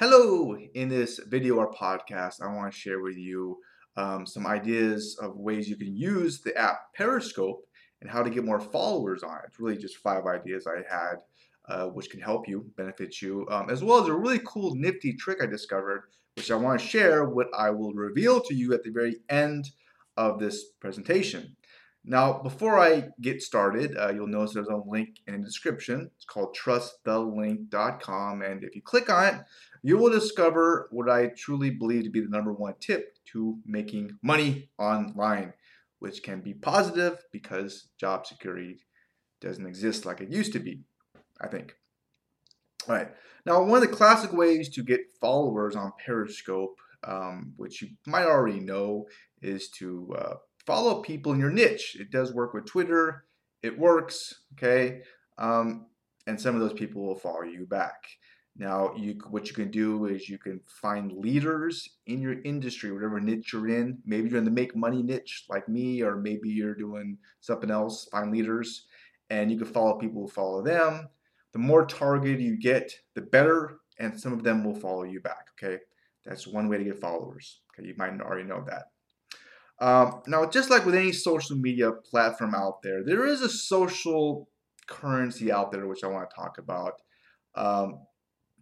Hello! In this video or podcast, I want to share with you um, some ideas of ways you can use the app Periscope and how to get more followers on it. It's really just five ideas I had uh, which can help you, benefit you, um, as well as a really cool nifty trick I discovered, which I want to share, what I will reveal to you at the very end of this presentation. Now, before I get started, uh, you'll notice there's a link in the description. It's called trustthelink.com. And if you click on it, you will discover what I truly believe to be the number one tip to making money online, which can be positive because job security doesn't exist like it used to be, I think. All right. Now, one of the classic ways to get followers on Periscope, um, which you might already know, is to uh, follow people in your niche. It does work with Twitter. It works, okay? Um, and some of those people will follow you back. Now, you what you can do is you can find leaders in your industry, whatever niche you're in. Maybe you're in the make money niche like me, or maybe you're doing something else. Find leaders, and you can follow people who follow them. The more targeted you get, the better, and some of them will follow you back. Okay, that's one way to get followers. Okay, you might already know that. Um, now, just like with any social media platform out there, there is a social currency out there which I want to talk about. Um,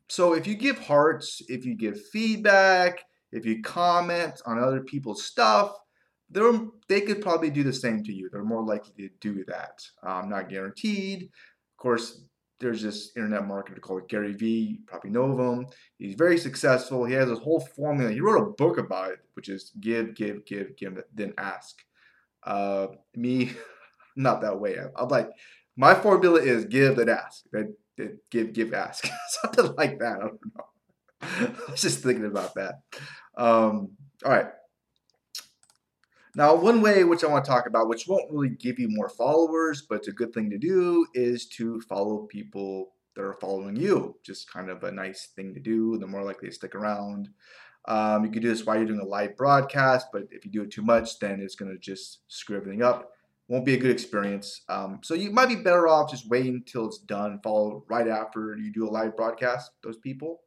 so if you give hearts, if you give feedback, if you comment on other people's stuff, they're, they could probably do the same to you. They're more likely to do that. Um, not guaranteed. Of course, there's this internet marketer called Gary Vee. You probably know of him. He's very successful. He has this whole formula. He wrote a book about it, which is give, give, give, give, then ask. Uh, me, not that way. I'm like, my formula is give, then ask. Give, give, ask. Something like that. I don't know. I was just thinking about that. Um, all right. Now, one way which I want to talk about, which won't really give you more followers, but it's a good thing to do, is to follow people that are following you. Just kind of a nice thing to do. The more likely to stick around. Um, you can do this while you're doing a live broadcast, but if you do it too much, then it's going to just screw everything up. Won't be a good experience. Um, so you might be better off just waiting until it's done. Follow right after you do a live broadcast. Those people.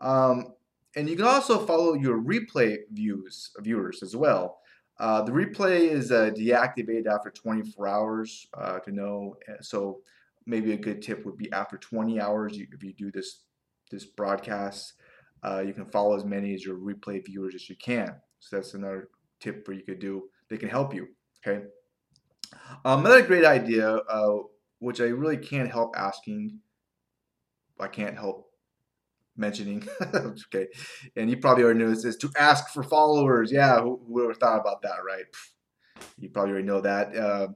Um, and you can also follow your replay views viewers as well. Uh, the replay is uh, deactivated after 24 hours uh, to know. Uh, so maybe a good tip would be after 20 hours, you, if you do this this broadcast, uh, you can follow as many as your replay viewers as you can. So that's another tip for you could do. They can help you. Okay. Um, another great idea, uh, which I really can't help asking. I can't help mentioning. okay, and you probably already know this is to ask for followers. Yeah, who, ever thought about that, right? You probably already know that. Uh,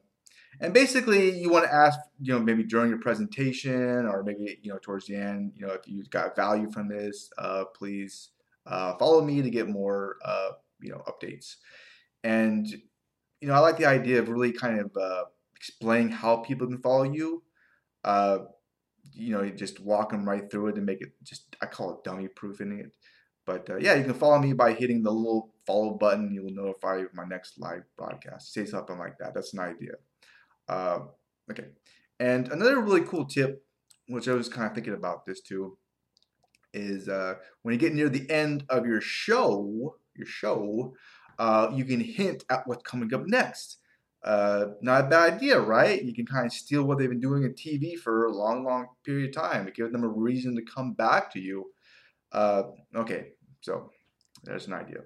and basically, you want to ask, you know, maybe during your presentation or maybe you know towards the end, you know, if you got value from this, uh, please uh, follow me to get more, uh, you know, updates. And you know, I like the idea of really kind of uh, explaining how people can follow you. Uh, you know, just walk them right through it and make it just, I call it dummy proofing it. But uh, yeah, you can follow me by hitting the little follow button. You'll notify you of my next live broadcast. Say something like that. That's an idea. Uh, okay. And another really cool tip, which I was kind of thinking about this too, is uh, when you get near the end of your show, your show, uh, you can hint at what's coming up next. Uh, not a bad idea, right? You can kind of steal what they've been doing in TV for a long, long period of time and give them a reason to come back to you. Uh, okay, so there's an idea.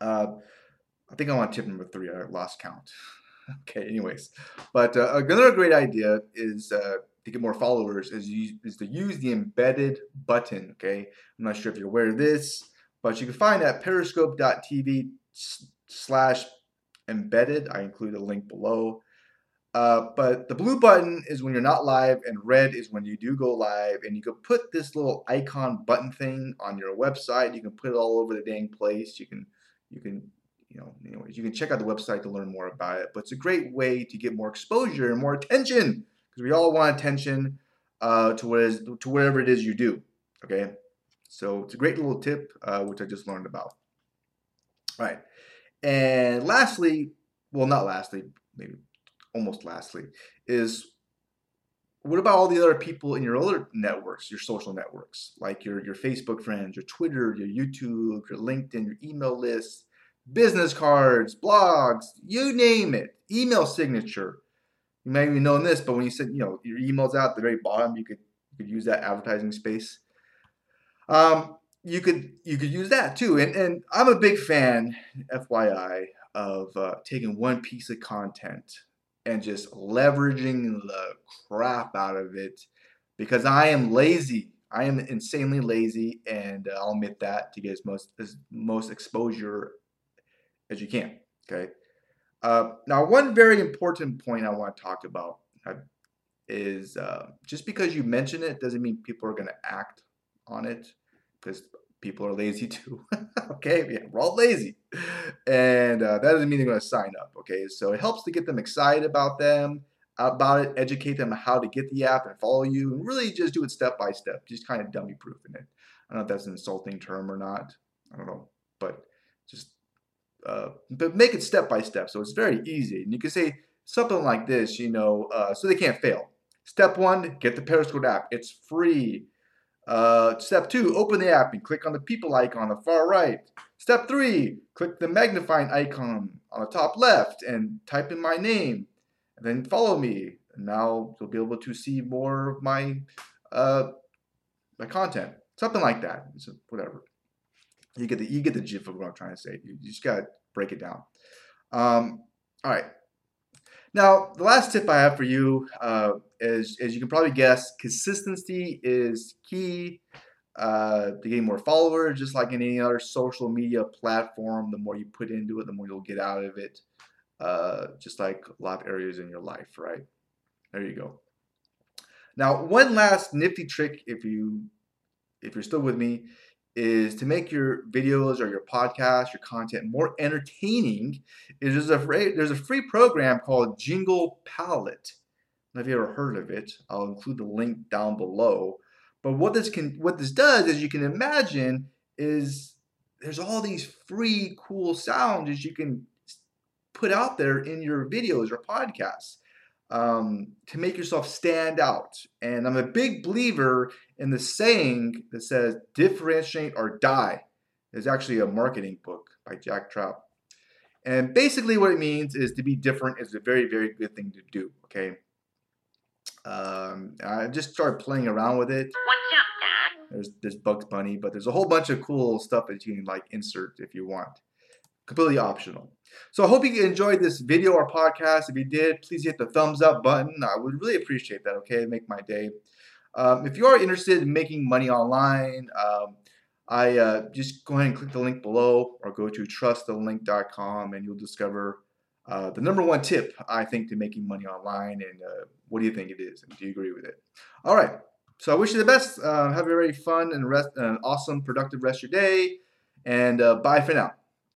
Uh, I think I'm on tip number three. I lost count. okay, anyways, but uh, another great idea is uh, to get more followers is, use, is to use the embedded button. Okay, I'm not sure if you're aware of this, but you can find that periscope.tv slash embedded. I include a link below. Uh, but the blue button is when you're not live, and red is when you do go live. And you can put this little icon button thing on your website. You can put it all over the dang place. You can, you can, you know, anyways, you can check out the website to learn more about it. But it's a great way to get more exposure and more attention because we all want attention uh, to what is to whatever it is you do. Okay, so it's a great little tip uh, which I just learned about. All right. And lastly, well, not lastly, maybe almost lastly, is what about all the other people in your other networks, your social networks, like your, your Facebook friends, your Twitter, your YouTube, your LinkedIn, your email list, business cards, blogs, you name it, email signature. You may even know this, but when you send, you know, your emails out at the very bottom, you could you could use that advertising space. Um, you could you could use that too. And and I'm a big fan, FYI, of uh, taking one piece of content and just leveraging the crap out of it because I am lazy. I am insanely lazy, and I'll admit that to get as most as most exposure as you can. Okay. Uh, now, one very important point I want to talk about uh, is uh, just because you mention it doesn't mean people are going to act on it because people are lazy too. okay, yeah, we're all lazy, and uh, that doesn't mean they're going to sign up. Okay, so it helps to get them excited about them, about it, educate them how to get the app and follow you, and really just do it step by step, just kind of dummy proofing it. I don't know if that's an insulting term or not. I don't know, but just uh, but make it step by step, so it's very easy. And you can say something like this, you know, uh, so they can't fail. Step one, get the Periscope app. It's free. Uh, step two, open the app and click on the people icon on the far right. Step three, click the magnifying icon on the top left and type in my name. And then follow me. And now you'll be able to see more of my uh, my content. Something like that. So whatever. You get the you get the gist of what I'm trying to say. You, you just gotta break it down. Um, all right. Now, the last tip I have for you uh, is, as you can probably guess, consistency is key uh, to getting more followers. Just like in any other social media platform, the more you put into it, the more you'll get out of it. Uh, just like a lot of areas in your life, right? There you go. Now, one last nifty trick, if you if you're still with me, is to make your videos or your podcast, your content more entertaining. Is there's a free, there's a free program called Jingle Palette. Have you ever heard of it? I'll include the link down below. But what this can what this does is you can imagine is there's all these free cool sounds that you can put out there in your videos or podcasts um, to make yourself stand out. And I'm a big believer in the saying that says differentiate or die. It's actually a marketing book by Jack Trout. And basically, what it means is to be different is a very, very good thing to do. Okay. Um, I just started playing around with it. What's up, Dad? There's there's Bugs Bunny, but there's a whole bunch of cool stuff that you can like insert if you want completely optional. So I hope you enjoyed this video or podcast. If you did, please hit the thumbs up button. I would really appreciate that, okay? Make my day. Um, if you are interested in making money online, um, I uh, just go ahead and click the link below or go to trustthelink.com and you'll discover uh, the number one tip I think to making money online. And uh, what do you think it is? And do you agree with it? All right. So I wish you the best. Uh, have a very fun and rest, uh, awesome, productive rest of your day. And uh, bye for now.